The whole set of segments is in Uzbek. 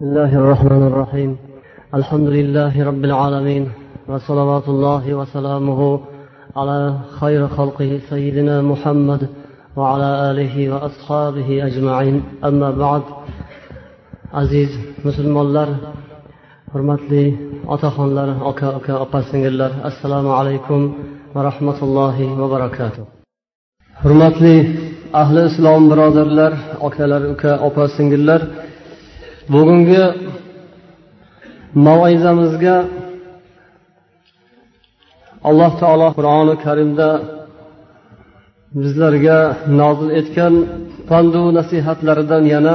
بسم الله الرحمن الرحيم. الحمد لله رب العالمين وصلوات الله وسلامه على خير خلقه سيدنا محمد وعلى آله وأصحابه أجمعين. أما بعد عزيز مسلم الله حرمت لي أتخن أكا أكا السلام عليكم ورحمة الله وبركاته حرمت لي أهل الإسلام برادر الله أكا أكا أبا bugungi mavizamizga alloh taolo qur'oni karimda bizlarga nozil etgan pandu nasihatlaridan yana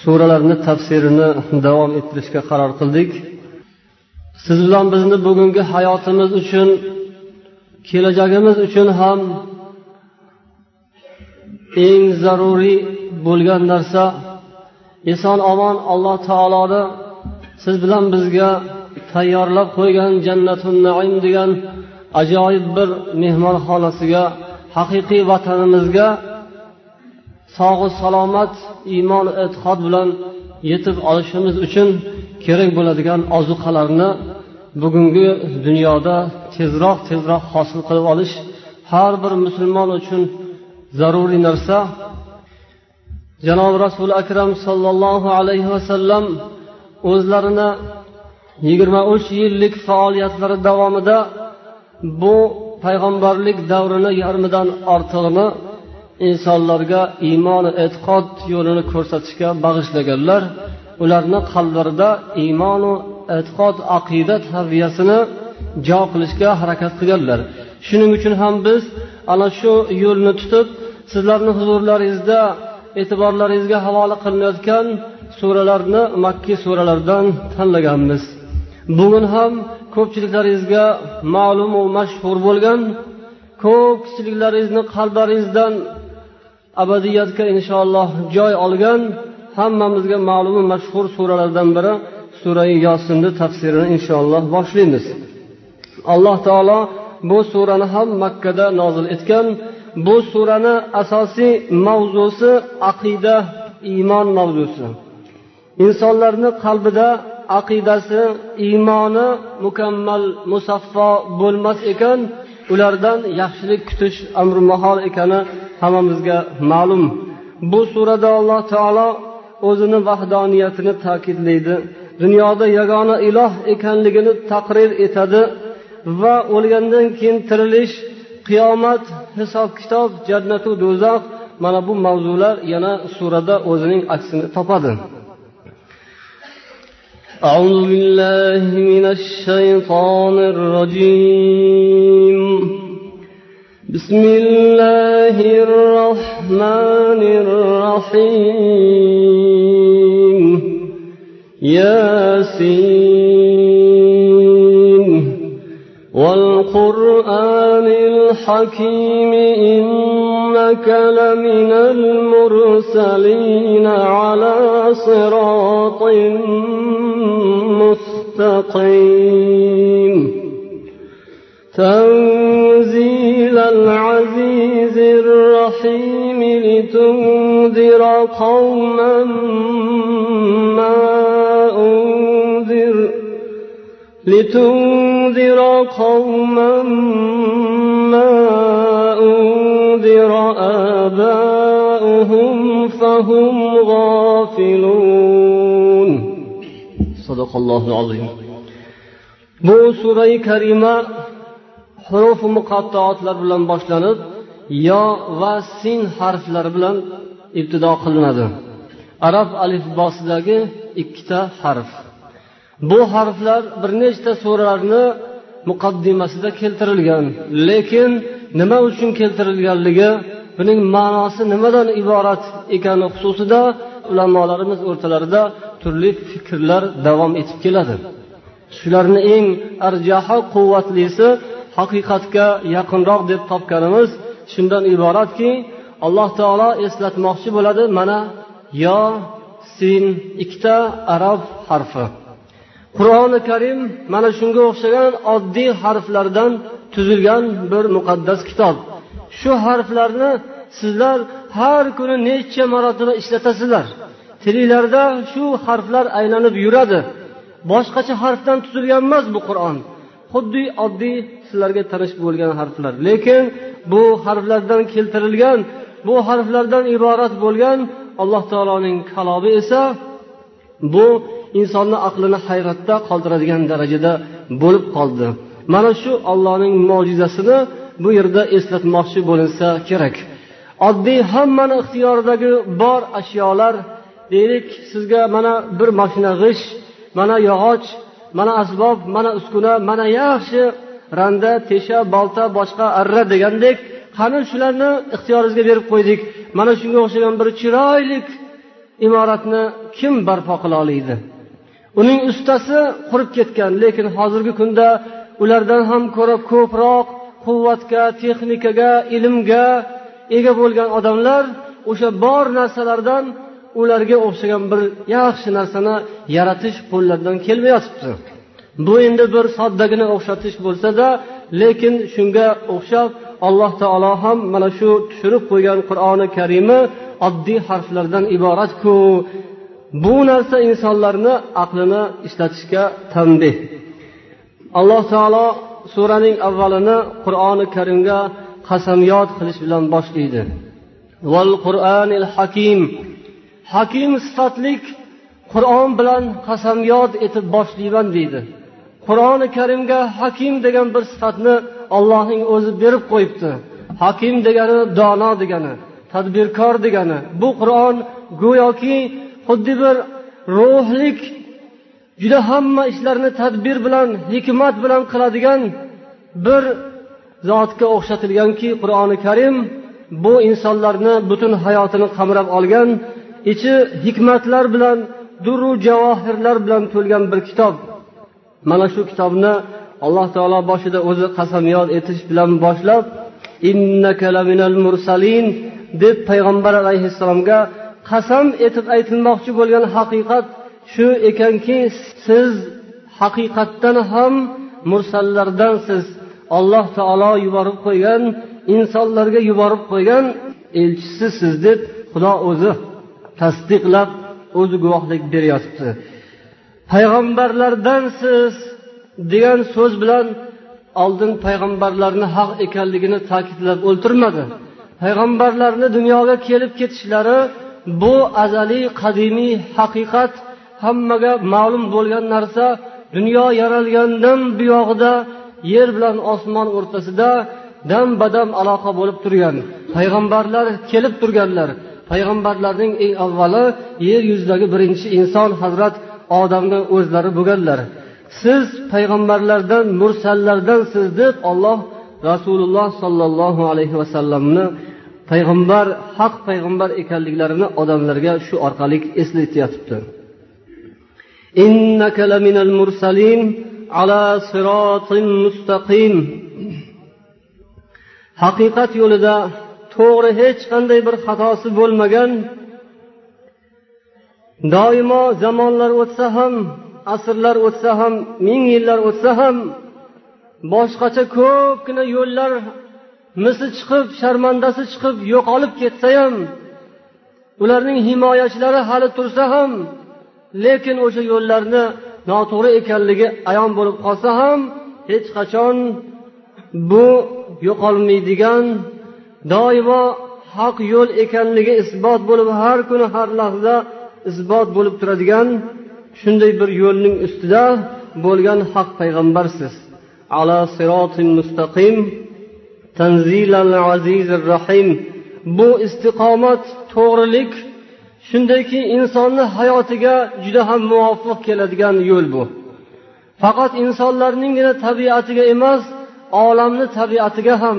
suralarni tafsirini davom ettirishga qaror qildik. Siz bilan bizni bugungi hayotimiz uchun kelajagimiz uchun ham eng zaruriy bo'lgan narsa eson omon alloh taoloni siz bilan bizga tayyorlab qo'ygan jannatun naim degan ajoyib bir mehmonxonasiga haqiqiy vatanimizga sog'u salomat iymon e'tiqod bilan yetib olishimiz uchun kerak bo'ladigan ozuqalarni bugungi dunyoda tezroq tezroq hosil qilib olish har bir musulmon uchun zaruriy narsa. Janobi rasuli akram sollallohu alayhi vasallam o'zlarini yigirma uch yillik faoliyatlari davomida bu payg'ambarlik davrini yarmidan ortig'ini insonlarga iymon e'tiqod yo'lini ko'rsatishga bag'ishlaganlar. Ularni qalblarida iymonu e'tiqod aqida tarbiyasini jo qilishga harakat qilganlar. Shuning uchun ham biz ana shu yo'lni tutib sizlarni huzurlaringizda e'tiborlaringizga havola qilinayotgan suralarni makki suralardan tanlaganmiz. Bugun ham ko'pchiliklaringizga ma'lumu mashhur bo'lgan ko'pchiliklaringizni qalblaringizdan abadiyatga inshaalloh joy olgan hammamizga ma'lum mashhur suralardan biri surai yosinni tafsirini inshaalloh boshlaymiz. Alloh taolo bu surani ham makkada nozil etgan bu surani asosiy mavzusi aqida iymon mavzusi. Insonlarni qalbida aqidasi iymoni mukammal musaffo bo'lmas ekan ulardan yaxshilik kutish amri mahol ekani hammamizga ma'lum. Bu surada alloh taolo o'zini vahdoniyatini ta'kidlaydi dunyoda yagona iloh ekanligini taqrir etadi va o'lgandan keyin tirilish qiyomat hisob kitob jannatu do'zax mana bu mavzular yana surada o'zining aksini topadi أعوذ بالله من الشيطان الرجيم بسم الله الرحمن الرحيم ياسين والقرآن الحكيم إنك لمن المرسلين على صراط مستقيم. تنزيل العزيز الرحيم لتنذر قوما ما أنذر لتنذر قوما ما أنذر آباؤهم فهم غافلون صدق الله العظيم bu surai karima huruf muqattoatlar bilan boshlanib yo va sin harflari bilan ibtido qilinadi arab alifbosidagi ikkita harf Bu harflar bir nechta suralarni muqaddimasida keltirilgan. Lekin nima uchun keltirilganligi buning ma'nosi nimadan iborat ekani xususida ulamolarimiz o'rtalarida turli fikrlar davom etib keladi. Shularni eng arjaho quvvatlisi haqiqatga yaqinroq deb topganimiz shundan iboratki alloh taolo eslatmoqchi bo'ladi mana yo sin ikkita arab harfi. Qur'oni karim mana shunga o'xshagan oddiy harflardan tuzilgan bir muqaddas kitob. Shu harflarni sizlar har kuni necha marotaba ishlatasizlar tilinglarda shu harflar aylanib yuradi. Boshqacha harfdan tuzilgan emas bu qur'on. Xuddi oddiy sizlarga tanish bo'lgan harflar. Lekin bu harflardan keltirilgan bu harflardan iborat bo'lgan alloh taoloning kalomi esa bu insonni aqlini hayratda qoldiradigan darajada bo'lib qoldi. Mana shu ollohning mo'jizasini bu yerda eslatmoqchi bo'linsa kerak. Oddiy hammani ixtiyoridagi bor ashyolar deylik sizga mana bir mashina g'isht mana yog'och mana asbob mana uskuna mana yaxshi randa tesha bolta boshqa arra degandek qani shularni ixtiyoringizga berib qo'ydik. Mana shunga o'xshagan bir chiroyli imoratni kim barpo qila oladi uning ustasi qurib ketgan lekin hozirgi kunda ulardan ham ko'ra ko'proq quvvatga texnikaga ilmga ega bo'lgan odamlar o'sha bor narsalardan ularga o'xshagan bir yaxshi narsani yaratish qo'llaridan kelmayotibdi. Bu endi bir soddagina o'xshatish bo'lsada lekin shunga o'xshab alloh taolo ham mana shu tushirib qo'ygan qur'oni karimi oddiy harflardan iboratku. Bu narsa insonlarni aqlini ishlatishga tanbeh. Alloh taolo suraning avvalini qur'oni karimga qasamyod qilish bilan boshlaydi. Val qur'anil hakim. Hakim sifatlik qur'on bilan qasamyod etib boshlayman deydi. Qur'oni karimga hakim degan bir sifatni ollohning o'zi berib qo'yibdi. Hakim degani dono degani tadbirkor degani. Bu qur'on go'yoki xuddi bir ruhlik juda hamma ishlarni tadbir bilan hikmat bilan qiladigan bir zotga o'xshatilganki qur'oni karim bu insonlarni butun hayotini qamrab olgan ichi hikmatlar bilan duru javohirlar bilan to'lgan bir kitob. Mana shu kitobni alloh taolo boshida o'zi qasamyod etish bilan boshlab mursalin deb payg'ambar alayhissalomga qasam etib aytilmoqchi bo'lgan haqiqat shu ekanki siz haqiqatdan ham mursallardansiz. Alloh taolo yuborib qo'ygan insonlarga yuborib qo'ygan elchisisiz deb xudo o'zi tasdiqlab o'zi guvohlik beryotibdi. Payg'ambarlardansiz degan so'z bilan oldin payg'ambarlarni haq ekanligini ta'kidlab o'ltirmadi. Payg'ambarlarni dunyoga kelib ketishlari bu azaliy qadimiy haqiqat hammaga ma'lum bo'lgan narsa dunyo yaralgandan buyog'ida yer bilan osmon o'rtasida dam badam aloqa bo'lib turgan. Payg'ambarlar kelib turganlar. Payg'ambarlarning eng avvali yer yuzidagi birinchi inson hazrat odamni o'zlari bo'lganlar. Siz payg'ambarlardan mursallardansiz deb olloh rasululloh sollallohu alayhi vasallamni payg'ambar haq payg'ambar ekanliklarini odamlarga shu orqali eslatyotibdi haqiqat yo'lida to'g'ri hech qanday bir xatosi bo'lmagan doimo zamonlar o'tsa ham asrlar o'tsa ham ming yillar o'tsa ham boshqacha ko'pgina yo'llar misi chiqib sharmandasi chiqib yo'qolib ketsa ham ularning himoyachilari hali tursa ham lekin o'sha yo'llarni noto'g'ri ekanligi ayon bo'lib qolsa ham hech qachon bu yo'qolmaydigan doimo haq yo'l ekanligi isbot bo'lib har kuni har lahza isbot bo'lib turadigan shunday bir yo'lning ustida bo'lgan haq payg'ambarsiz. Ala siroti mustaqim. Tanzilal rahim bu istiqomat to'g'rilik shundayki insonni hayotiga juda ham muvofiq keladigan yo'l bu. Faqat insonlarninggina tabiatiga emas olamni tabiatiga ham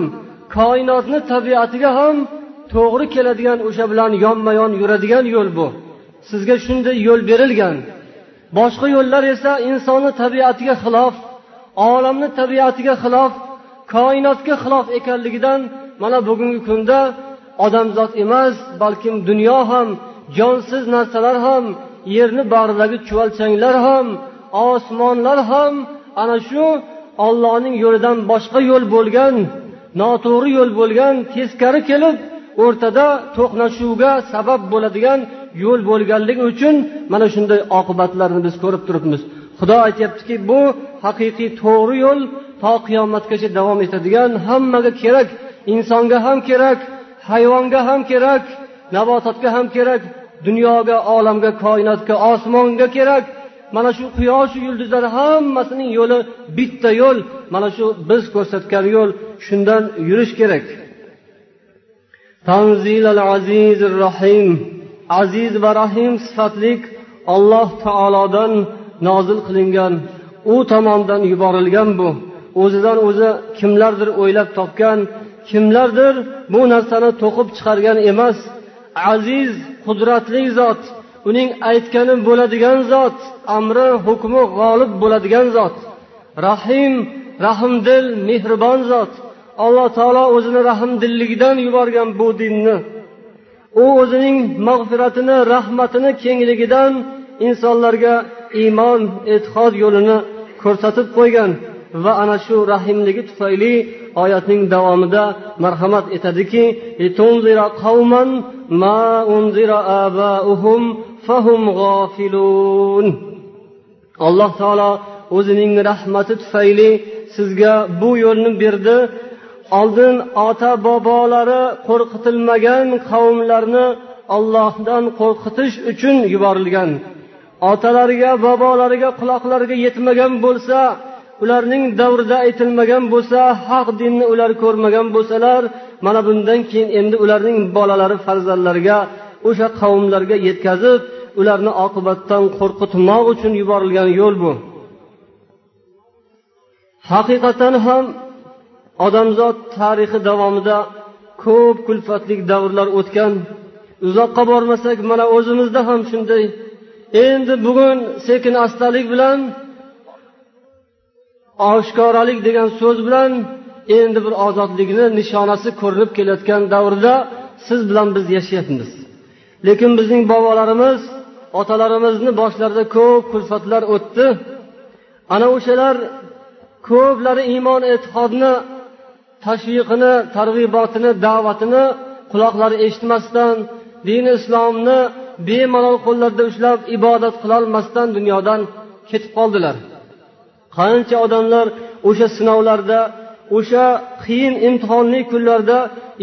koinotni tabiatiga ham to'g'ri keladigan o'sha bilan yonma yon yuradigan yo'l bu. Sizga shunday yo'l berilgan. Boshqa yo'llar esa insonni tabiatiga xilof olamni tabiatiga xilof koinotga xilof ekanligidan mana bugungi kunda odamzod emas balkim dunyo ham jonsiz narsalar ham yerni bag'ridagi chuvalchanglar ham osmonlar ham ana shu ollohning yo'lidan boshqa yo'l bo'lgan noto'g'ri yo'l bo'lgan teskari kelib o'rtada to'qnashuvga sabab bo'ladigan yo'l bo'lganligi uchun mana shunday oqibatlarni biz ko'rib turibmiz. Xudo aytyaptiki bu haqiqiy to'g'ri yo'l to qiyomatgacha davom etadigan hammaga kerak insonga ham kerak hayvonga ham kerak nabototga ham kerak dunyoga olamga koinotga osmonga kerak. Mana shu quyosh yulduzlar hammasining yo'li bitta yo'l. Mana shu biz ko'rsatgan yo'l shundan yurish kerak. Tanzilal azizir rohim aziz va rahim sifatlik alloh taolodan nozil qilingan u tomondan yuborilgan bu. O'zidan o'zi kimlardir o'ylab topgan kimlardir bu narsani to'qib chiqargan emas. Aziz qudratli zot uning aytgani bo'ladigan zot amri hukmi g'olib bo'ladigan zot. Rahim rahmdil mehribon zot. Alloh taolo o'zini rahmdilligidan yuborgan bu dinni. U o'zining mag'firatini rahmatini kengligidan insonlarga iymon e'tiqod yo'lini ko'rsatib qo'ygan. Va ana shu rahimligi tufayli oyatning davomida marhamat etadiki alloh taolo o'zining rahmati tufayli sizga bu yo'lni berdi. Oldin ota bobolari qo'rqitilmagan qavmlarni ollohdan qo'rqitish uchun yuborilgan. Otalariga bobolariga quloqlariga yetmagan bo'lsa ularning davrida aytilmagan bo'lsa haq dinni ular ko'rmagan bo'lsalar mana bundan keyin endi ularning bolalari farzandlariga o'sha qavmlarga yetkazib ularni oqibatdan qo'rqitmoq uchun yuborilgan yo'l bu. Haqiqatan ham odamzod tarixi davomida ko'p kulfatli davrlar o'tgan. Uzoqqa bormasak mana o'zimizda ham shunday. Endi bugun sekin astalik bilan oshkoralik degan so'z bilan endi bir ozodlikni nishonasi ko'rinib kelayotgan davrda siz bilan biz yashayapmiz lekin bizning bobolarimiz otalarimizni boshlarida ko'p kulfatlar o'tdi. Ana o'shalar ko'plari iymon e'tiqodni tashviqini targ'ibotini da'vatini quloqlari eshitmasdan dini islomni bemalol qo'llarida ushlab ibodat qilolmasdan dunyodan ketib qoldilar. Qancha odamlar o'sha sinovlarda o'sha qiyin imtihonli kunlarda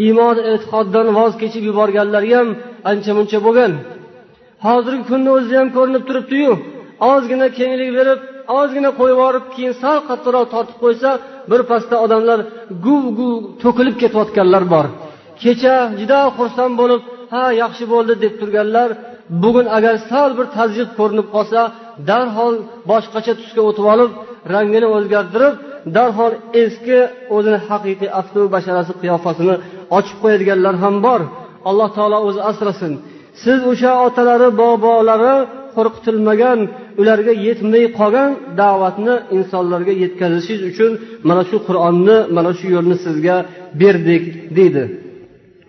iymon e'tiqoddan voz kechib yuborganlari ham ancha muncha bo'lgan. Hozirgi kunni o'zida ham ko'rinib turibdiyu ozgina kenglik berib ozgina qo'yib yuborib keyin sal qattiqroq tortib qo'ysa birpasda odamlar guv guv to'kilib ketayotganlar bor. Kecha juda xursand bo'lib ha yaxshi bo'ldi deb turganlar bugun agar sal bir tazyiq ko'rinib qolsa darhol boshqacha tusga o'tib olib rangini o'zgartirib darhol eski o'zini haqiqiy aftu basharasi qiyofasini ochib qo'yadiganlar ham bor. Alloh taolo o'zi asrasin. Siz o'sha otalari bobolari qo'rqitilmagan ularga yetmay qolgan da'vatni insonlarga yetkazishingiz uchun mana shu qur'onni mana shu yo'lni sizga berdik deydi.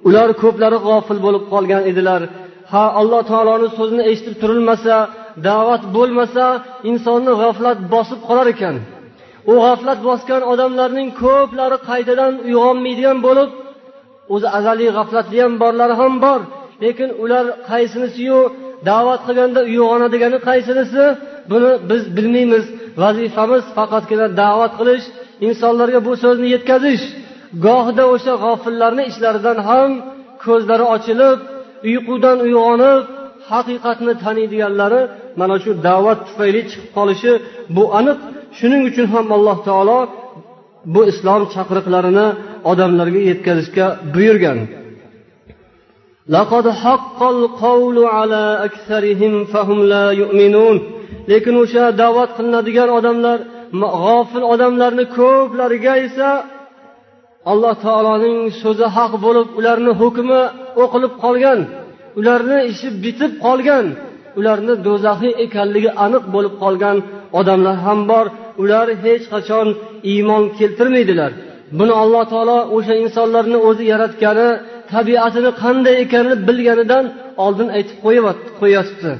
Ular ko'plari g'ofil bo'lib qolgan edilar. Ha alloh taoloni so'zini eshitib turilmasa da'vat bo'lmasa insonni g'aflat bosib qolar ekan. U g'aflat bosgan odamlarning ko'plari qaytadan uyg'onmaydigan bo'lib o'zi azaliy g'aflatli ham borlari ham bor lekin ular qaysinisiyu da'vat qilganda uyg'onadigani qaysinisi buni biz bilmaymiz. Vazifamiz faqatgina da'vat qilish insonlarga bu so'zni yetkazish. Gohida o'sha g'ofillarni ichlaridan ham ko'zlari ochilib uyqudan uyg'onib haqiqatni taniydiganlari mana shu da'vat tufayli chiqib qolishi bu aniq. Shuning uchun ham alloh taolo bu islom chaqiriqlarini odamlarga yetkazishga buyurgan. Lekin o'sha da'vat qilinadigan odamlar g'ofil odamlarni ko'plariga esa alloh taoloning so'zi haq bo'lib ularni hukmi o'qilib qolgan ularni ishi bitib qolgan. Ularni do'zaxiy ekanligi aniq bo'lib qolgan odamlar ham bor. Ular hech qachon iymon keltirmaydilar. Buni alloh taolo o'sha insonlarni o'zi yaratgani tabiatini qanday ekanini bilganidan oldin aytib qo'yyotibdi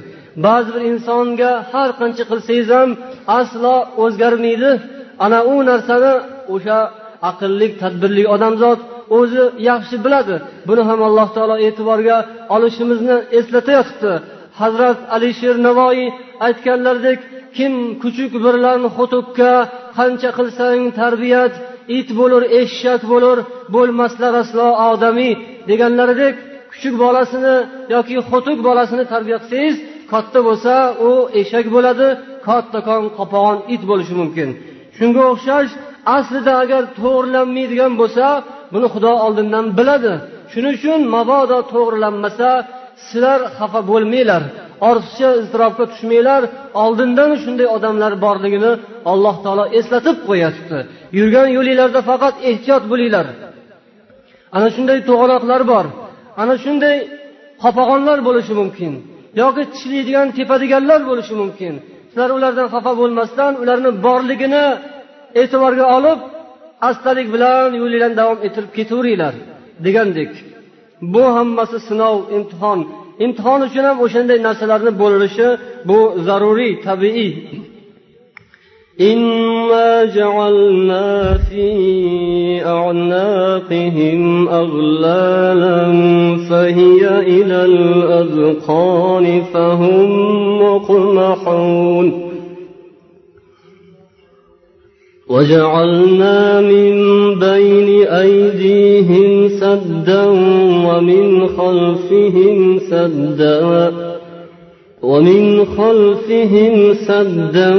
ba'zi bir insonga har qancha qilsangiz ham aslo o'zgarmaydi. Ana u narsani o'sha aqlli tadbirli odamzod o'zi yaxshi biladi. Buni ham alloh taolo e'tiborga olishimizni eslatayotibdi. Hazrat alisher navoiy aytganlaridek kim kuchuk birlan xotibga qancha qilsang tarbiyat it bo'lur eshak bo'lur bo'lmaslar aslo odamiy deganlaridek kuchuk bolasini yoki xotib bolasini tarbiya qilsangiz katta bo'lsa u eshak bo'ladi kattakon qopag'on it bo'lishi mumkin. Shunga o'xshash aslida agar to'g'rilanmaydigan bo'lsa buni xudo oldindan biladi. Shuning uchun mabodo to'g'rilanmasa sizlar xafa bo'lmanglar ortiqcha iztirobga tushmanglar oldindan shunday odamlar borligini alloh taolo eslatib qo'yatibdi yurgan yo'linglarda faqat ehtiyot bo'linglar. Ana shunday to'g'anoqlar bor ana shunday qopag'onlar bo'lishi mumkin yoki tishlaydigan tepadiganlar bo'lishi mumkin. Sizlar ulardan xafa bo'lmasdan ularni borligini e'tiborga olib astalik bilan yo'linglarni davom ettirib ketaveringlar degandek. bu hammasi sinov imtihon imtihon uchun ham o'shanday narsalarni bo'linishi bu zaruriy tabiiy إنا جعلنا في أعناقهم أغلالا فهي إلى الأذقان فهم مقمحون وجعلنا من بين أيديهم سدا ومن خلفهم سدا ومن خلفهم سدا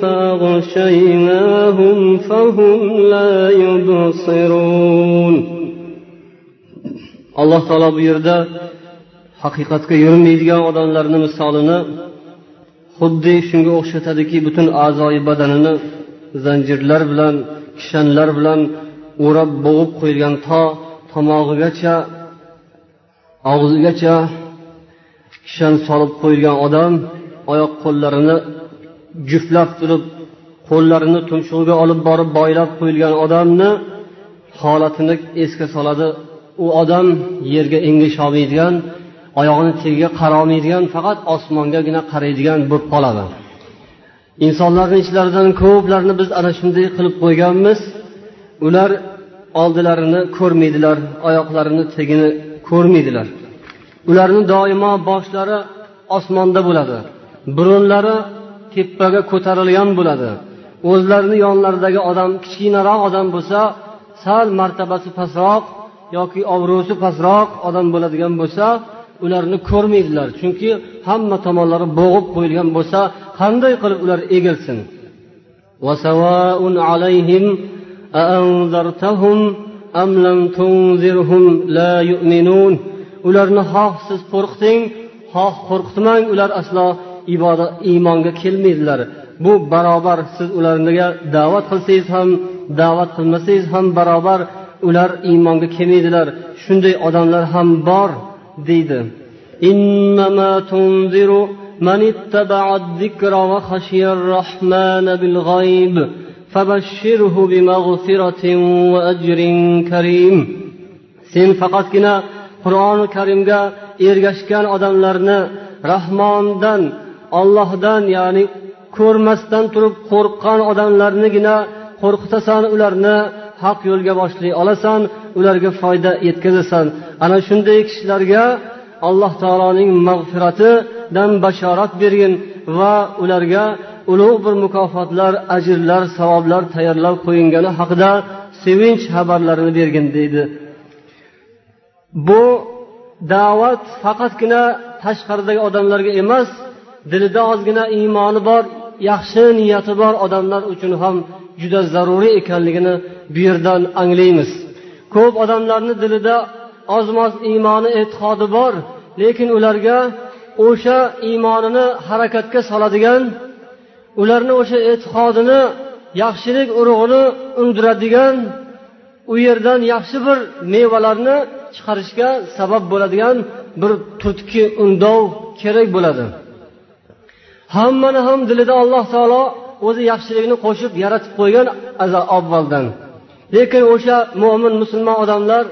فأغشيناهم فهم لا يبصرون. الله تعالى بيردا حقيقة يرمي ديگا ودان لرنم سالنا خد دي شنگو اخشتا ديكي بطن آزاي بدننا zanjirlar bilan kishanlar bilan o'rab bo'g'ib qo'yilgan to tomog'igacha og'zigacha kishan solib qo'yilgan odam oyoq qo'llarini juftlab turib qo'llarini tumshug'iga olib borib boylab qo'yilgan odamni holatini esga soladi. U odam yerga engasholmaydigan oyog'ini tagiga qarolmaydigan faqat osmongagina qaraydigan bo'lib qoladi. Insonlarni ichlaridan ko'plarini biz ana shunday qilib qo'yganmiz. Ular oldilarini ko'rmaydilar oyoqlarini tagini ko'rmaydilar. Ularni doimo boshlari osmonda bo'ladi burunlari tepaga ko'tarilgan bo'ladi. O'zlarini yonlaridagi odam kichkinaroq odam bo'lsa sal martabasi pastroq yoki obro'si pastroq odam bo'ladigan bo'lsa ularni ko'rmaydilar. Chunki hamma tomonlari bo'g'ib qo'yilgan bo'lsa qanday qilib ular egilsin? Ularni xoh siz qo'rqiting xoh qo'rqitmang ular aslo ibodat iymonga kelmaydilar. Bu barobar siz ularga da'vat qilsangiz ham da'vat qilmasangiz ham barobar ular iymonga kelmaydilar. Shunday odamlar ham bor. deydi من اتبع الذكر وخشي الرحمن بالغيب فبشره بمغفرة وأجر كريم sen faqatgina qur'oni karimga ergashgan odamlarni rahmondan ollohdan ya'ni ko'rmasdan turib qo'rqqan odamlarnigina qo'rqitasan ularni Haq yo'lga boshlay olasan ularga foyda yetkazasan. Ana shunday kishilarga alloh taoloning mag'firatidan bashorat bergin va ularga ulug' bir mukofotlar ajrlar savoblar tayyorlab qo'yingani haqida sevinch xabarlarini bergin deydi. Bu da'vat faqatgina tashqaridagi odamlarga emas dilida ozgina iymoni bor yaxshi niyati bor odamlar uchun ham juda zaruriy ekanligini bu yerdan anglaymiz. Ko'p odamlarni dilida ozmoz iymoni e'tiqodi bor lekin ularga o'sha iymonini harakatga soladigan ularni o'sha e'tiqodini yaxshilik urug'ini undiradigan u yerdan yaxshi bir mevalarni chiqarishga sabab bo'ladigan bir turtki undov kerak bo'ladi. Hammani ham dilida alloh taolo o'zi yaxshilikni qo'shib yaratib qo'ygan avvaldan. Lekin o'sha mo'min musulmon odamlar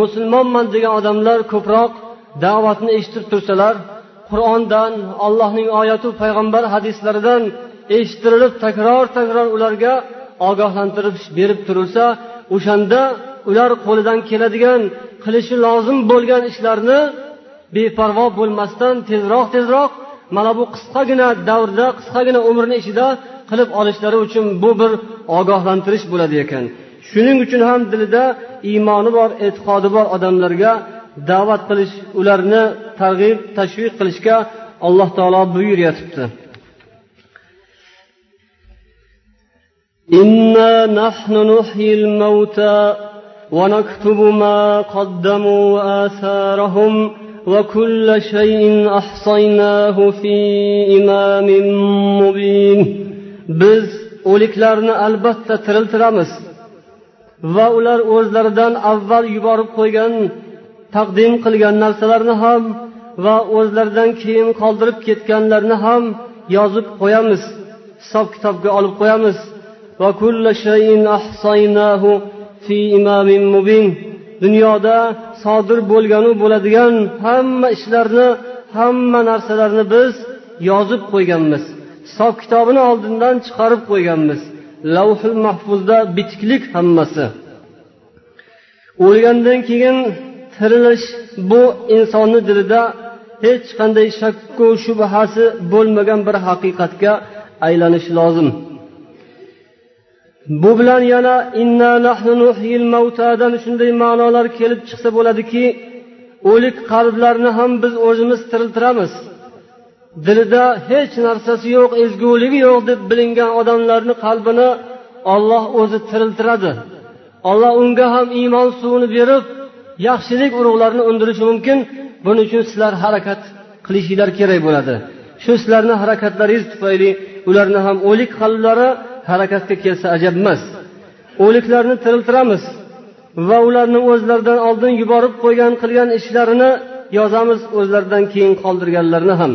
musulmonman degan odamlar ko'proq da'vatni eshitib tursalar qur'ondan allohning oyatu payg'ambar hadislaridan eshittirilib takror takror ularga ogohlantirib berib turilsa o'shanda ular qo'lidan keladigan qilishi lozim bo'lgan ishlarni beparvo bo'lmasdan tezroq tezroq mana bu qisqagina davrda qisqagina umrni ichida qilib olishlari uchun bu bir ogohlantirish bo'ladi ekan shuning uchun ham dilida iymoni bor e'tiqodi bor odamlarga da'vat qilish ularni targ'ib tashviq qilishga alloh taolo buyuryotibdi إنا نحن نحيي الموتى ونكتب ما قدموا وآثارهم وكل شيء أحصيناه في إمام مبين biz o'liklarni albatta tiriltiramiz. Va ular o'zlaridan avval yuborib qo'ygan taqdim qilgan narsalarni ham va o'zlaridan keyin qoldirib ketganlarni ham yozib qo'yamiz hisob kitobga olib qo'yamiz. Dunyoda sodir bo'lganu bo'ladigan hamma ishlarni hamma narsalarni biz yozib qo'yganmiz. Hisob kitobini oldindan chiqarib qo'yganmiz. Lavhul mahfuzda bitiklik hammasi. O'lgandan keyin tirilish bu insonni dilida hech qanday shakku shubhasi bo'lmagan bir haqiqatga aylanishi lozim. Bu bilan yana inna nahnu nuhyil mavtadan shunday ma'nolar kelib chiqsa bo'ladiki o'lik qalblarni ham biz o'zimiz tiriltiramiz. Dilida hech narsasi yo'q ezguligi yo'q deb bilingan odamlarni qalbini olloh o'zi tiriltiradi. Olloh unga ham iymon suvini berib yaxshilik urug'larini undirishi mumkin. Buning uchun sizlar harakat qilishinglar kerak bo'ladi. Shu sizlarni harakatlaringiz tufayli ularni ham o'lik qalblari harakatga kelsa ajab emas. O'liklarni tiriltiramiz va ularni o'zlaridan oldin yuborib qo'ygan qilgan ishlarini yozamiz o'zlaridan keyin qoldirganlarini ham.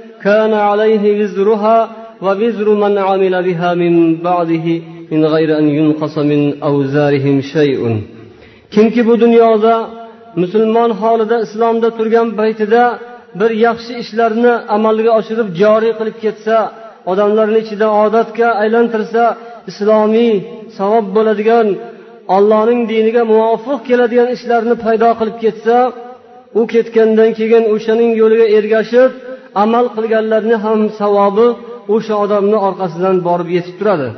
كان عليه وزرها ووزر من عمل بها من بعده من غير أن ينقص من أوزارهم شيء kimki bu dunyoda musulmon holida islomda turgan paytida bir yaxshi ishlarni amalga oshirib joriy qilib ketsa odamlarni ichida odatga aylantirsa islomiy savob bo'ladigan ollohning diniga muvofiq keladigan ishlarni paydo qilib ketsa u ketgandan keyin o'shaning yo'liga ergashib amal qilganlarni ham savobi o'sha odamni orqasidan borib yetib turadi.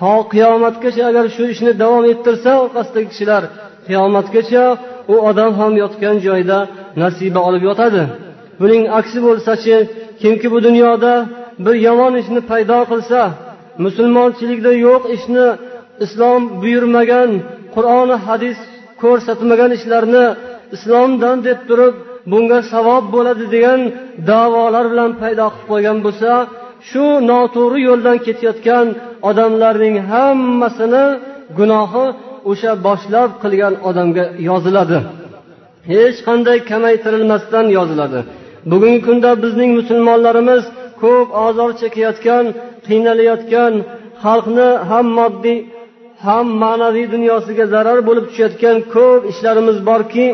To qiyomatgacha agar shu ishni davom ettirsa orqasidagi kishilar qiyomatgacha u odam ham yotgan joyda nasiba olib yotadi. Buning aksi bo'lsachi kimki bu dunyoda bir yomon ishni paydo qilsa musulmonchilikda yo'q ishni islom buyurmagan qur'oni hadis ko'rsatmagan ishlarni islomdan deb turib bunga savob bo'ladi degan davolar bilan paydo qilib qo'ygan bo'lsa shu noto'g'ri yo'ldan ketayotgan odamlarning hammasini gunohi o'sha boshlab qilgan odamga yoziladi. Hech qanday kamaytirilmasdan yoziladi. Bugungi kunda bizning musulmonlarimiz ko'p ozor chekayotgan qiynalayotgan xalqni ham moddiy ham ma'naviy dunyosiga zarar bo'lib tushayotgan ko'p ishlarimiz borki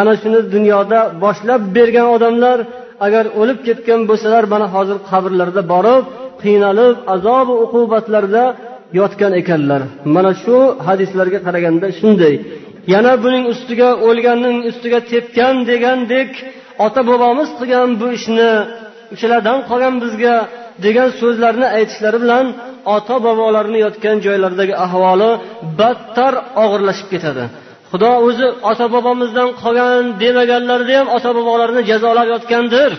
ana shuni dunyoda boshlab bergan odamlar agar o'lib ketgan bo'lsalar mana hozir qabrlarda borib qiynalib azobu uqubatlarda yotgan ekanlar. Mana shu hadislarga qaraganda shunday. Yana buning ustiga o'lganning ustiga tepgan degandek ota bobomiz qilgan bu ishni o'shalardan qolgan bizga degan so'zlarni aytishlari bilan ota bobolarni yotgan joylaridagi ahvoli battar og'irlashib ketadi. Xudo o'zi ota bobomizdan qolgan demaganlarida ham ota bobolarini jazolab yotgandir.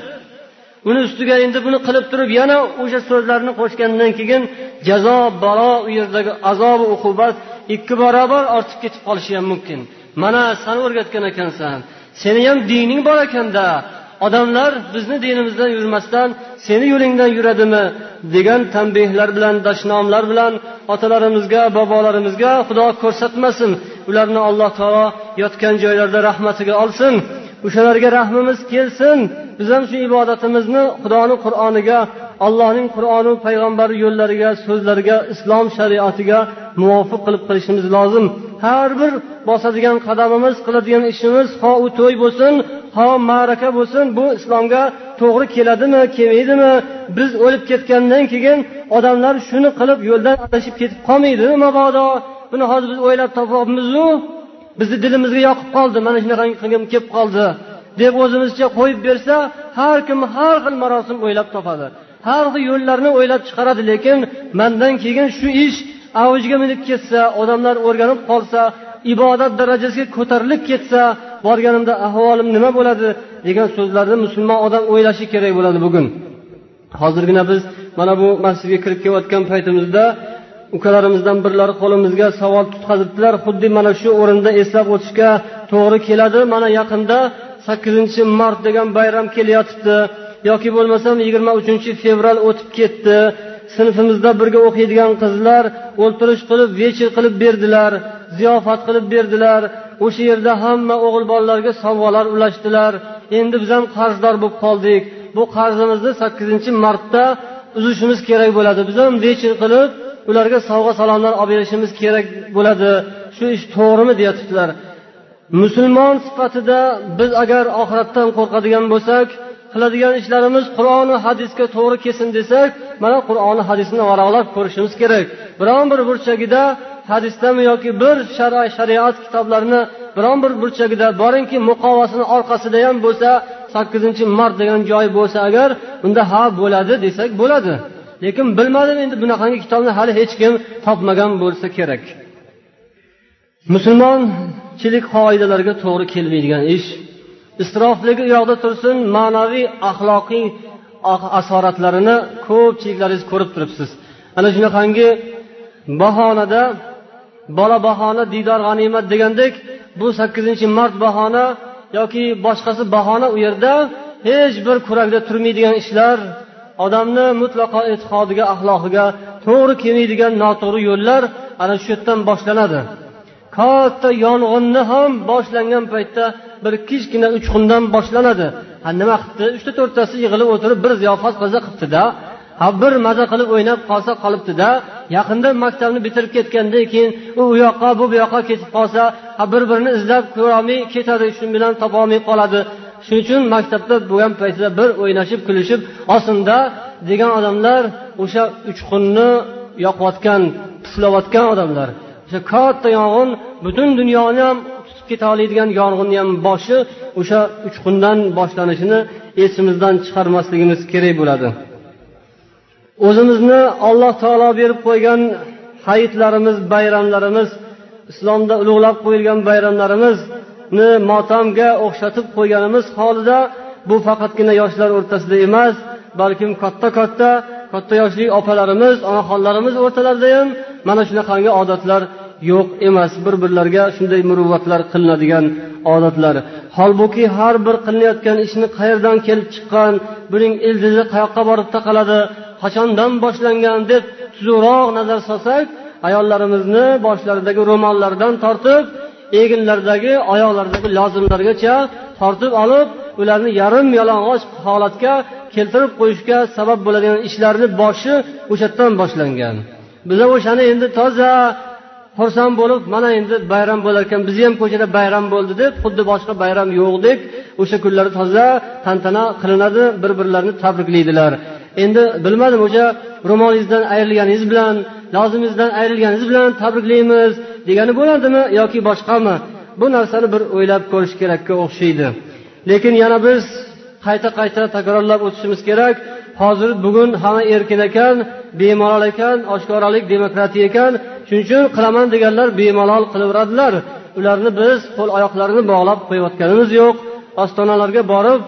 Uni ustiga endi buni qilib turib yana o'sha so'zlarni qo'shgandan keyin jazo balo u yerdagi azobi uqubat ikki barobar ortib ketib qolishi ham mumkin. Mana sani o'rgatgan ekansan. Seni ham dining bor ekanda. Odamlar bizni dinimizdan yurmasdan seni yo'lingdan yuradimi? degan tanbehlar bilan dashnomlar bilan otalarimizga bobolarimizga xudo ko'rsatmasin ularni alloh taolo yotgan joylarida rahmatiga olsin. O'shalarga rahmimiz kelsin. Biz ham shu ibodatimizni xudoni qur'oniga allohning qur'oni payg'ambari yo'llariga so'zlariga islom shariatiga muvofiq qilib qilishimiz lozim. Har bir bosadigan qadamimiz qiladigan ishimiz ho u to'y bo'lsin ho ma'raka bo'lsin bu islomga to'g'ri keladimi kelmaydimi? Biz o'lib ketgandan keyin odamlar shuni qilib yo'ldan adashib ketib qolmaydimi mabodo. Buni hozir biz o'ylab topyapmizu. Bizni dilimizga yoqib qoldi mana shunaqa qilgim kelib qoldi. Deb o'zimizcha qo'yib bersa har kim har xil marosim o'ylab topadi. Har xil yo'llarni o'ylab chiqaradi lekin mandan keyin shu ish avjiga minib ketsa odamlar o'rganib qolsa ibodat darajasiga ko'tarilib ketsa borganimda ahvolim nima bo'ladi degan so'zlarni musulmon odam o'ylashi kerak bo'ladi bugun. Hozirgina biz mana bu masjidga kirib kelayotgan paytimizda ukalarimizdan birlari qo'limizga savol tutqazibdilar xuddi mana shu o'rinda eslab o'tishga to'g'ri keladi. Mana yaqinda sakkizinchi mart degan bayram kelayotibdi yoki bo'lmasam yigirma uchinchi fevral o'tib ketdi. Sinfimizda birga o'qiydigan qizlar o'ltirish qilib vechir qilib berdilar ziyofat qilib berdilar. O'sha yerda hamma o'g'il bolalarga sovg'alar ulashdilar. Endi biz ham qarzdor bo'lib qoldik. Bu qarzimizni sakkizinchi martda uzishimiz kerak bo'ladi. Biz ham vechir qilib ularga sovg'a salomlar olib berishimiz kerak bo'ladi. Shu ish to'g'rimi deyatibdilar musulmon sifatida biz agar oxiratdan qo'rqadigan bo'lsak qiladigan ishlarimiz qur'oni hadisga to'g'ri kelsin desak mana qur'oni hadisni varaqlab ko'rishimiz kerak. Biron bir burchagida hadisdami yoki bir shariat kitoblarini biron bir burchagida boringki muqovasini orqasida ham bo'lsa sakkizinchi mart degan joy bo'lsa agar unda ha bo'ladi desak bo'ladi. Lekin bilmadim endi bunaqangi kitobni hali hech kim topmagan bo'lsa kerak. Musulmonchilik qoidalariga to'g'ri kelmaydigan ish isrofligi u yoqda tursin ma'naviy axloqiy ah, asoratlarini ko'pchiliklaringiz ko'rib turibsiz. Ana shunaqangi bahonada bola bahona diydor g'animat degandek bu sakkizinchi mart bahona yoki boshqasi bahona u yerda hech bir kurakda turmaydigan ishlar odamni mutlaqo e'tiqodiga axloqiga to'g'ri kelmaydigan noto'g'ri yo'llar ana shu yerdan boshlanadi. Katta yong'inni ham boshlangan paytda bir kichkina uchqundan boshlanadi. Ha nima qilibdi uchta to'rttasi yig'ilib o'tirib bir ziyofat qilsa qilibdida ha bir maza qilib o'ynab qolsa qolibdida. Yaqinda maktabni bitirib ketgandan keyin u u yoqqa bu bu yoqqa ketib qolsa ha bir birini izlab ko'rolmay ketadi shu bilan topolmay qoladi. Shuning uchun maktabda bo'lgan paytida bir o'ynashib kulishib ostinda degan odamlar o'sha uchqunni yoqayotgan puflayotgan odamlar. O'sha katta yong'in butun dunyoni ham keta oladigan yong'inni ham boshi o'sha uchqundan boshlanishini esimizdan chiqarmasligimiz kerak bo'ladi. O'zimizni alloh taolo berib qo'ygan hayitlarimiz bayramlarimiz islomda ulug'lab qo'yilgan bayramlarimizni motamga o'xshatib qo'yganimiz holida bu faqatgina yoshlar o'rtasida emas balkim katta katta katta yoshli opalarimiz onaxonlarimiz o'rtalarida ham mana shunaqangi odatlar yo'q emas. Bir birlariga shunday muruvvatlar qilinadigan odatlar. Holbuki har bir qilinayotgan ishni qayerdan kelib chiqqan buning ildizi qayoqqa borib taqaladi qachondan boshlangan deb tuzukroq nazar solsak ayollarimizni boshlaridagi ro'mollaridan tortib eginlaridagi oyoqlaridagi lozimlargacha tortib olib ularni yarim yalang'och holatga keltirib qo'yishga sabab bo'ladigan ishlarni boshi o'sha yerdan boshlangan. Biza o'shani endi toza xursand bo'lib mana endi bayram bo'lar ekan bizni ham ko'chada bayram bo'ldi deb xuddi boshqa bayram yo'qdek o'sha kunlari toza tantana qilinadi bir birlarini tabriklaydilar endi bilmadim o'sha ro'molingizdan ayrilganingiz bilan lozimingizdan ayrilganingiz bilan tabriklaymiz degani bo'ladimi yoki boshqami? Bu narsani bir o'ylab ko'rish kerakka o'xshaydi. Lekin yana biz qayta qayta takrorlab o'tishimiz kerak. Hozir bugun hamma erkin ekan bemalol ekan oshkoralik demokratiya ekan. Shuning uchun qilaman deganlar bemalol qilaveradilar. Ularni biz qo'l oyoqlarini bog'lab qo'yayotganimiz yo'q ostonalarga borib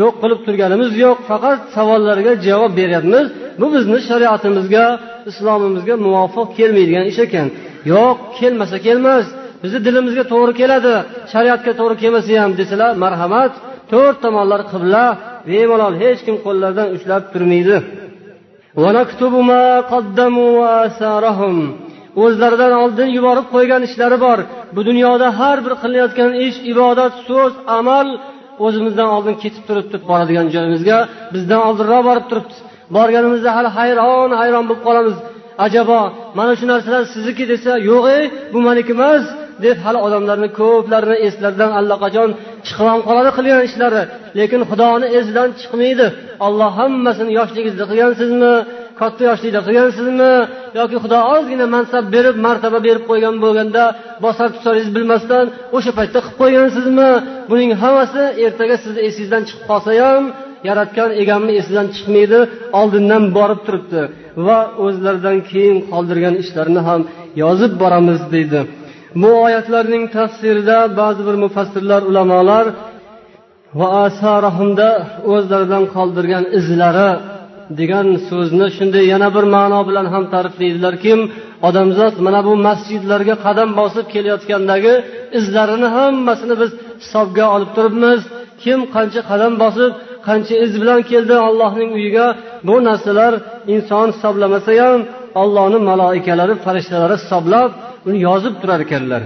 do'q qilib turganimiz yo'q faqat savollarga javob beryapmiz. Bu bizni shariatimizga islomimizga muvofiq kelmaydigan ish ekan. Yo'q kelmasa kelmas bizni dilimizga to'g'ri keladi shariatga to'g'ri kelmasa ham desalar marhamat to'rt tomonlar qibla bemalol hech kim qo'llaridan ushlab turmaydi. O'zlaridan oldin yuborib qo'ygan ishlari bor. Bu dunyoda har bir qilayotgan ish ibodat so'z amal o'zimizdan oldin ketib turibdi boradigan joyimizga. Bizdan oldinroq borib turibdi. Borganimizda hali hayron hayron bo'lib qolamiz. Ajabo mana shu narsalar sizniki desa yo'q ey bu maniki emas. Deb hali odamlarni ko'plarini eslaridan allaqachon chiqib qoladi qilgan ishlari. Lekin xudoni esidan chiqmaydi. Olloh hammasini yoshligingizda qilgansizmi? Katta yoshlikda qilgansizmi? Yoki xudo ozgina mansab berib martaba berib qo'ygan bo'lganda bosar tusaringizni bilmasdan o'sha paytda qilib qo'ygansizmi? Buning hammasi ertaga sizni esingizdan chiqib qolsa ham yaratgan egamni esidan chiqmaydi oldindan borib turibdi. Va o'zlaridan keyin qoldirgan ishlarini ham yozib boramiz deydi. Bu oyatlarning tafsirida ba'zi bir mufassirlar ulamolar va asarahumda o'zlaridan qoldirgan izlari degan so'zni shunday yana bir ma'no bilan ham ta'riflaydilarki odamzod mana bu masjidlarga qadam bosib kelayotgandagi izlarini hammasini biz hisobga olib turibmiz. Kim qancha qadam bosib qancha iz bilan keldi allohning uyiga bu narsalar inson hisoblamasa ham ollohni maloikalari farishtalari hisoblab uni yozib turar ekanlar.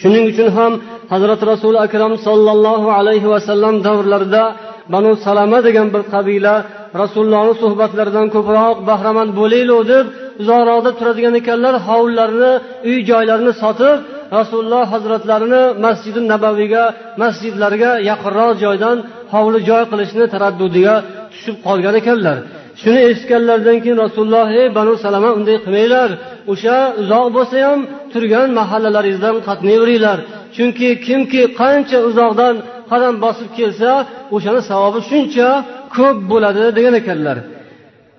Shuning uchun ham hazrati rasuli akram sollallohu alayhi vasallam davrlarida banu salama degan bir qabila rasulullohni suhbatlaridan ko'proq bahramand bo'laylik deb uzoqroqda turadigan ekanlar hovlilarini uy joylarini sotib rasululloh hazratlarini masjidi nabaviyga masjidlarga yaqinroq joydan hovli joy qilishni taraddudiga tushib qolgan ekanlar. Shuni eshitganlaridan keyin rasululloh ey banu salama unday qilmanglar. O'sha uzoq bo'lsa ham turgan mahallalaringizdan qatnayveringlar. Chunki kimki qancha uzoqdan qadam bosib kelsa o'shani savobi shuncha ko'p bo'ladi degan ekanlar.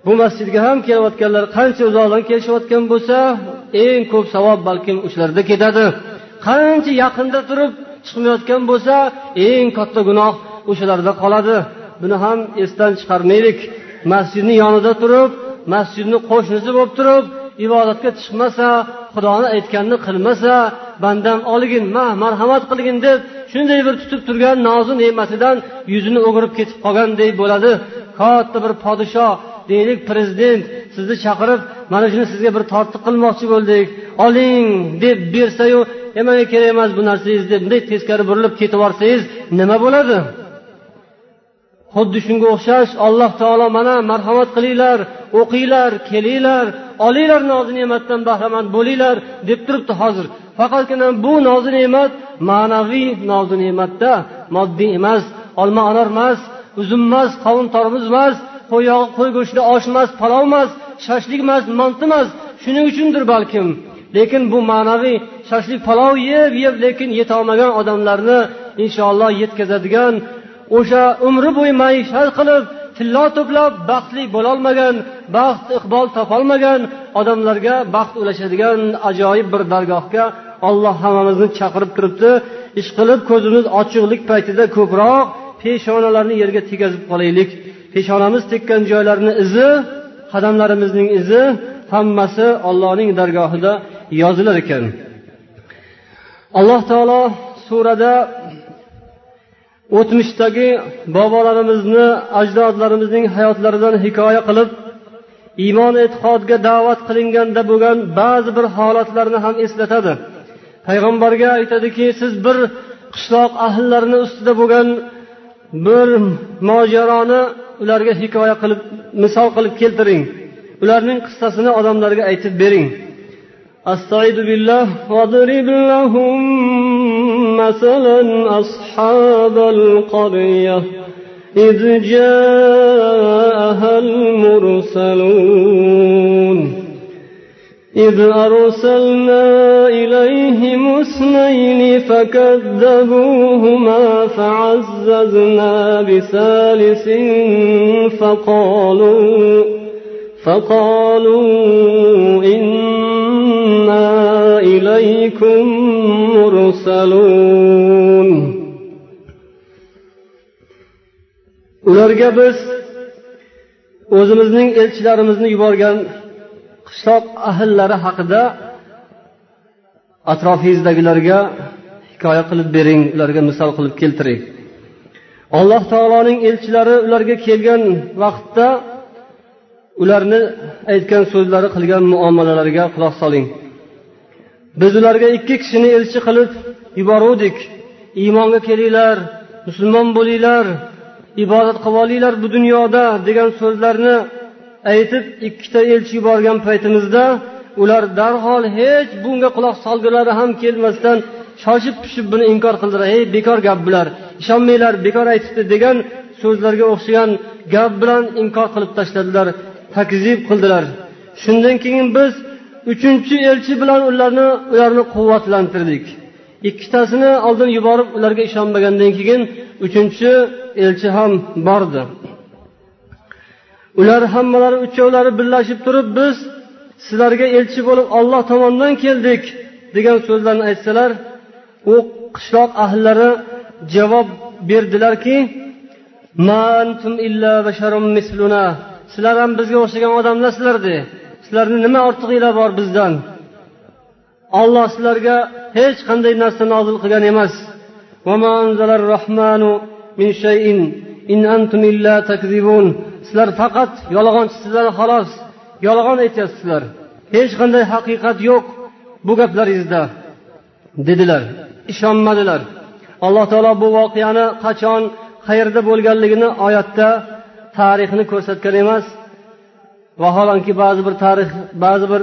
Bu masjidga ham kelayotganlar qancha uzoqdan kelishayotgan bo'lsa eng ko'p savob balkim o'shalarda ketadi. Qancha yaqinda turib chiqmayotgan bo'lsa eng katta gunoh o'shalarda qoladi. Buni ham esdan chiqarmaylik. Masjidni yonida turib masjidni qo'shnisi bo'lib turib ibodatga chiqmasa xudoni aytganini qilmasa bandam olgin ma marhamat qilgin deb shunday bir tutib turgan nozu ne'matidan yuzini o'girib ketib qolgandek bo'ladi. Katta bir podshoh deylik prezident sizni chaqirib mana shuni sizga bir tortiq qilmoqchi bo'ldik. Oling deb bersayu e manga kerak emas bu narsangiz deb bunday teskari burilib ketib yuborsangiz nima bo'ladi? Xuddi shunga o'xshash alloh taolo mana marhamat qilinglar o'qinglar kelinglar olinglar nozi ne'matdan bahramand bo'linglar deb turibdi hozir. Faqatgina bu nozi ne'mat ma'naviy nozi ne'matda moddiy emas olma anor emas uzum emas qovun tormuz emas qo'y yog'i qo'y go'shti osh emas palov emas shashlik emas manti emas shuning uchundir balkim. Lekin bu ma'naviy shashlik palov yeb yeb lekin yetolmagan odamlarni inshaalloh yetkazadigan o'sha umri bo'yi maishat qilib tillo to'plab baxtli bo'lolmagan baxt iqbol topolmagan odamlarga baxt ulashadigan ajoyib bir dargohga olloh hammamizni chaqirib turibdi. Ishqilib ko'zimiz ochiqlik paytida ko'proq peshonalarni yerga tegazib qolaylik. Peshonamiz tekkan joylarni izi qadamlarimizning izi hammasi ollohning dargohida yozilar ekan. Alloh taolo surada o'tmishdagi bobolarimizni ajdodlarimizning hayotlaridan hikoya qilib iymon e'tiqodga da'vat qilinganda bo'lgan ba'zi bir holatlarni ham eslatadi. Payg'ambarga aytadiki siz bir qishloq ahllarini ustida bo'lgan bir mojaroni ularga hikoya qilib misol qilib keltiring. Ularning qissasini odamlarga aytib bering. أستعيذ بالله وأضرب لهم مثلا أصحاب القرية إذ جاءها المرسلون إذ أرسلنا إليهم اثنين فكذبوهما فعززنا بثالث فقالوا فقالوا إنا إليكم مرسلون ularga biz o'zimizning elchilarimizni yuborgan qishloq ahllari haqida atrofingizdagilarga hikoya qilib bering ularga misol qilib keltiring alloh taoloning elchilari ularga kelgan vaqtda ularni aytgan so'zlari qilgan muomalalariga quloq soling Biz ularga ikki kishini elchi qilib yuboruvdik. Iymonga kelinglar musulmon bo'linglar ibodat qilib olinglar bu dunyoda degan so'zlarni aytib ikkita elchi yuborgan paytimizda ular darhol hech bunga quloq solgilari ham kelmasdan shoshib pishib buni inkor qildilar. Hey bekor gap bular ishonmanglar bekor aytibdi degan so'zlarga o'xshagan gap bilan inkor qilib tashladilar takzib qildilar. Shundan keyin biz uchinchi elchi bilan ularni ularni quvvatlantirdik. Ikkitasini oldin yuborib ularga ishonmagandan keyin uchinchi elchi ham bordi. Ular hammalari uchovlari birlashib turib biz sizlarga elchi bo'lib olloh tomonidan keldik degan so'zlarni aytsalar u qishloq ahllari javob berdilarki sizlar ham bizga o'xshagan odamlarsizlar de sizlarni nima ortig'inglar bor bizdan? Olloh sizlarga hech qanday narsa nozil qilgan emas. Sizlar faqat yolg'onchisizlar xolos yolg'on aytyapsizlar hech qanday haqiqat yo'q bu gaplaringizda dedilar. Ishonmadilar. Alloh taolo bu voqeani qachon qayerda bo'lganligini oyatda tarixni ko'rsatgan emas vaholanki ba'zi bir tarix ba'zi bir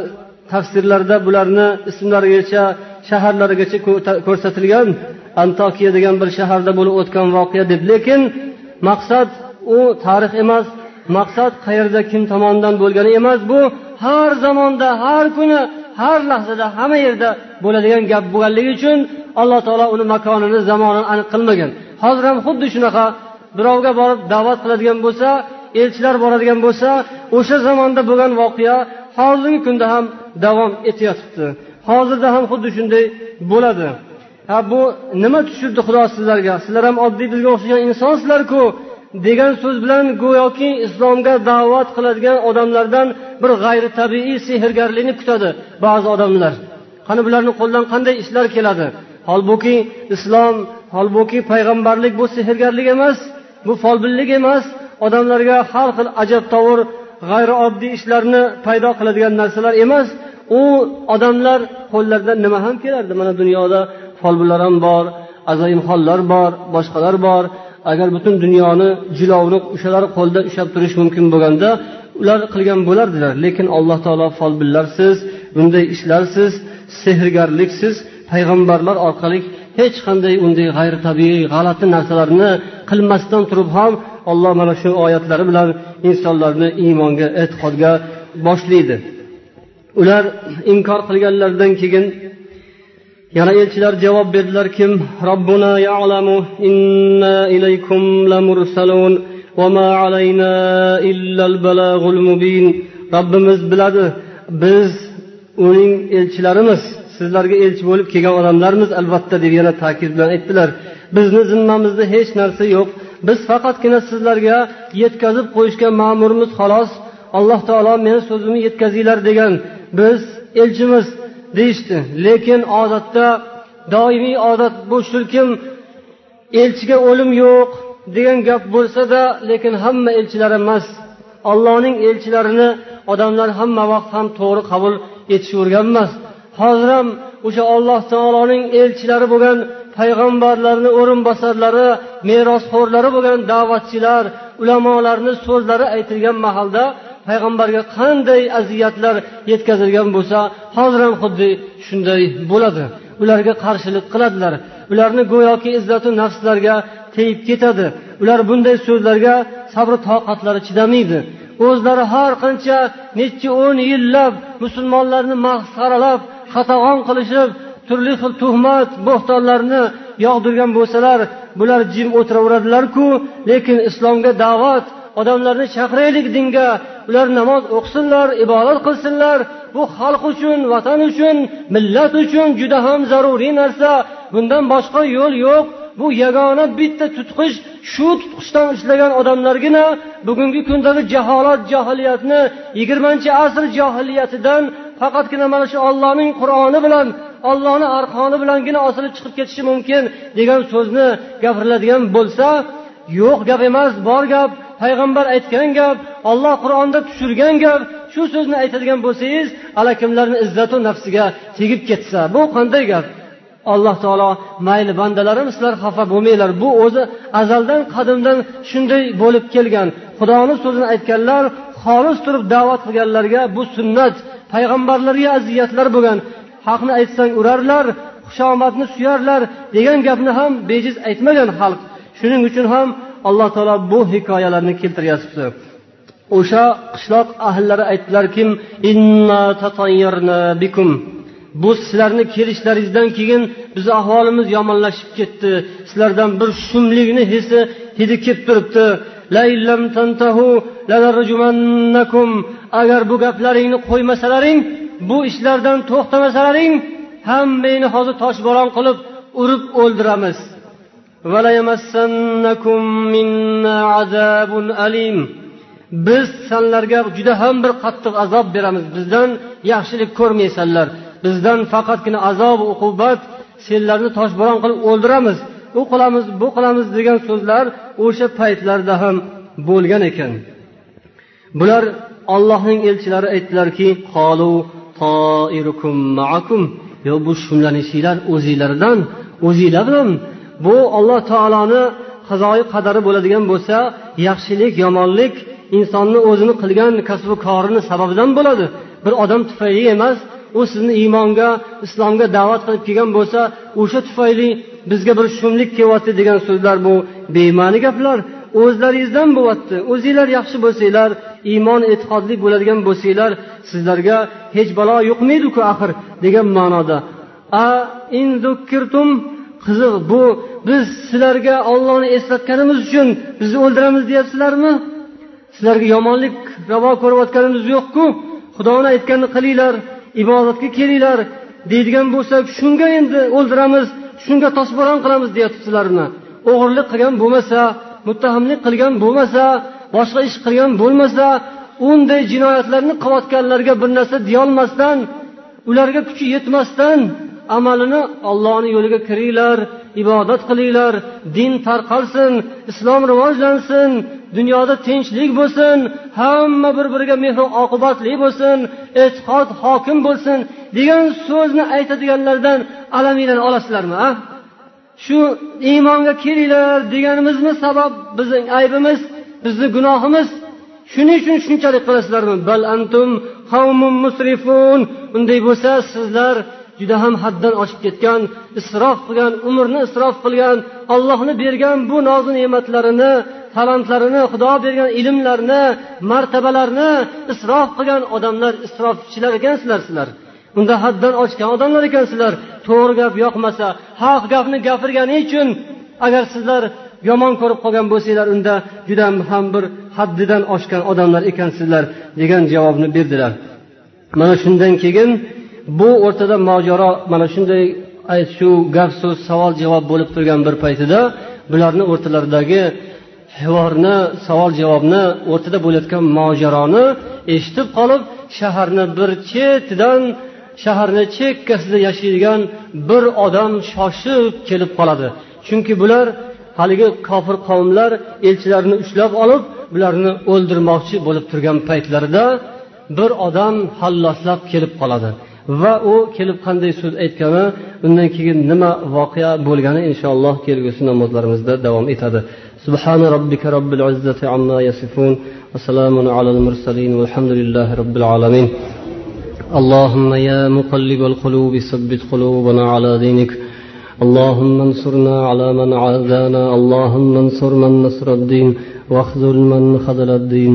tafsirlarda bularni ismlarigacha shaharlarigacha ko'rsatilgan. Antokiya degan bir shaharda bo'lib o'tgan voqea deb. Lekin maqsad u tarix emas. Maqsad qayerda kim tomonidan bo'lgani emas. Bu har zamonda har kuni har lahzada hamma yerda bo'ladigan gap bo'lganligi uchun alloh taolo uni makonini zamonini aniq qilmagan. Hozir ham xuddi shunaqa birovga borib da'vat qiladigan bo'lsa elchilar boradigan bo'lsa o'sha zamonda bo'lgan voqea hozirgi kunda ham davom etayotibdi. Hozirda ham xuddi shunday bo'ladi. Ha bu nima tushirdi xudo sizlarga? Sizlar ham oddiy bizga o'xshagan insonsizlarku degan so'z bilan go'yoki islomga da'vat qiladigan odamlardan bir g'ayritabiiy sehrgarlikni kutadi ba'zi odamlar. Qani bularni qo'lidan qanday ishlar keladi? Holbuki islom holbuki payg'ambarlik bu sehrgarlik emas bu folbinlik emas odamlarga har xil ajabtovur g'ayrioddiy ishlarni paydo qiladigan narsalar emas. U odamlar qo'llaridan nima ham kelardi? Mana dunyoda folbinlar ham bor azaimxonlar bor boshqalar bor. Agar butun dunyoni jilovini o'shalar qo'lda ushlab turish mumkin bo'lganda ular qilgan bo'lardilar. Lekin alloh taolo folbinlarsiz bunday ishlarsiz sehrgarliksiz payg'ambarlar orqali hech qanday unday g'ayritabiiy g'alati narsalarni qilmasdan turib ham olloh mana shu oyatlari bilan insonlarni iymonga e'tiqodga boshlaydi. Ular inkor qilganlaridan keyin yana elchilar javob berdilar kim? Robbuna ya'lamu inna ilaykum lamursalun va ma alayna illal balagul mubin. Robbimiz biladi biz uning elchilarimiz sizlarga elchi bo'lib kelgan odamlarmiz albatta deb yana ta'kid bilan aytdilar bizni zimmamizda hech narsa yo'q. Biz faqatgina sizlarga yetkazib qo'yishga ma'murmiz xolos alloh taolo meni so'zimni yetkazinglar degan biz elchimiz deyishdi. Lekin odatda doimiy odat bu shukim elchiga o'lim yo'q degan gap bo'lsada lekin hamma elchilar emas allohning elchilarini odamlar hamma vaqt ham to'g'ri qabul etishavergan emas hozir ham o'sha alloh taoloning elchilari bo'lgan payg'ambarlarni o'rinbosarlari merosxo'rlari bo'lgan da'vatchilar ulamolarni so'zlari aytilgan mahalda payg'ambarga qanday aziyatlar yetkazilgan bo'lsa hozir ham xuddi shunday bo'ladi. Ularga qarshilik qiladilar. Ularni go'yoki izzatu nafslarga tegib ketadi. Ular bunday so'zlarga sabr toqatlari chidamaydi. O'zlari har qancha necha o'n yillab musulmonlarni masxaralab qatag'on qilishib turli xil tuhmat bo'xtonlarni yog'dirgan bo'lsalar bular jim o'tiraveradilarku lekin islomga da'vat odamlarni chaqiraylik dinga ular namoz o'qisinlar ibodat qilsinlar bu xalq uchun vatan uchun millat uchun juda ham zaruriy narsa bundan boshqa yo'l yo'q. Bu yagona bitta tutqich shu tutqichdan ishlagan odamlargina bugungi kundagi jaholat johiliyatni yigirmanchi asr johiliyatidan faqatgina mana shu ollohning qur'oni bilan ollohni arqoni bilangina osilib chiqib ketishi mumkin degan so'zni gapiriladigan bo'lsa yo'q gap emas bor gap payg'ambar aytgan gap olloh qur'onda tushirgan gap shu so'zni aytadigan bo'lsangiz allakimlarni izzatu nafsiga tegib ketsa bu qanday gap? Alloh taolo mayli bandalarim sizlar xafa bo'lmanglar bu o'zi azaldan qadimdan shunday bo'lib kelgan. Xudoni so'zini aytganlar xolis turib da'vat qilganlarga bu sunnat payg'ambarlarga aziyatlar bo'lgan. Haqni aytsang urarlar xushomadni suyarlar degan gapni ham bejiz aytmagan xalq. Shuning uchun ham alloh taolo bu hikoyalarni keltiryapti. O'sha qishloq ahllari aytdilarki bu sizlarni kelishlaringizdan keyin bizni ahvolimiz yomonlashib ketdi. Sizlardan bir shumlikni hisi hidi kelib turibdi. Agar bu gaplaringni qo'ymasalaring bu ishlardan to'xtamasalaring hammangni hozir toshbo'ron qilib urib o'ldiramiz. Biz sanlarga juda ham bir qattiq azob beramiz. Bizdan yaxshilik ko'rmaysanlar. Bizdan faqatgina azob uqubat senlarni toshbo'ron qilib o'ldiramiz. U qilamiz bu qilamiz degan so'zlar o'sha paytlarda ham bo'lgan ekan. Bular ollohning elchilari aytdilarki yo bu shug'ullanishinglar o'zinglardan o'zinglar bilan bu alloh taoloni qazoyi qadari bo'ladigan bo'lsa yaxshilik yomonlik insonni o'zini qilgan kasbu korini sababidan bo'ladi. Bir odam tufayli emas u sizni iymonga islomga da'vat qilib kelgan bo'lsa o'sha tufayli bizga bir shumlik kelyapti degan so'zlar bu bema'ni gaplar. O'zlaringizdan bo'lyapti. O'zinglar yaxshi bo'lsanglar iymon e'tiqodli bo'ladigan bo'lsanglar sizlarga hech balo yuqmaydiku axir degan ma'noda. A in qiziq bu biz sizlarga ollohni eslatganimiz uchun bizni o'ldiramiz deyapsizlarmi? Sizlarga yomonlik ravo ko'rayotganimiz yo'qku xudoni aytganini qilinglar ibodatga kelinglar deydigan bo'lsak shunga endi o'ldiramiz shunga toshbo'ron qilamiz deyapsizlarmi? O'g'irlik qilgan bo'lmasa muttahamlik qilgan bo'lmasa boshqa ish qilgan bo'lmasa unday jinoyatlarni qilayotganlarga bir narsa deyolmasdan ularga kuchi yetmasdan amalini ollohni yo'liga kiringlar ibodat qilinglar din tarqalsin islom rivojlansin dunyoda tinchlik bo'lsin hamma bir biriga mehru oqibatli bo'lsin e'tiqod hokim bo'lsin degan so'zni aytadiganlardan alaminglarni olasizlarmi a? Shu iymonga kelinglar deganimizni sabab bizning aybimiz bizni gunohimiz shuning uchun shunchalik qilasizlarmi? Bal antum musrifun. Unday bo'lsa sizlar juda ham haddan oshib ketgan isrof qilgan umrni isrof qilgan ollohni bergan bu nozu ne'matlarini talantlarini xudo bergan ilmlarni martabalarni isrof qilgan odamlar isrofchilar ekansizlar sizlar. Unda haddan oshgan odamlar ekansizlar. To'g'ri gap yoqmasa haq gapni gapirgani uchun agar sizlar yomon ko'rib qolgan bo'lsanglar unda juda ham bir haddidan oshgan odamlar ekansizlar degan javobni berdilar. Mana shundan keyin bu o'rtada mojaro mana shunday shu gap so'z savol javob bo'lib turgan bir paytida bularni o'rtalaridagi hivorni savol javobni o'rtada bo'layotgan mojaroni eshitib qolib shaharni bir chetidan shaharni chekkasida yashaydigan bir odam shoshib kelib qoladi. Chunki bular haligi kofir qavmlar elchilarni ushlab olib bularni o'ldirmoqchi bo'lib turgan paytlarida bir odam halloslab kelib qoladi va u kelib qanday so'z aytgani undan keyin nima voqea bo'lgani inshaalloh kelgusi namozlarimizda davom etadi سبحان ربك رب العزة عما يصفون وسلام على المرسلين والحمد لله رب العالمين اللهم يا مقلب القلوب ثبت قلوبنا على دينك اللهم انصرنا على من عادانا اللهم انصر من نصر الدين واخذل من خذل الدين.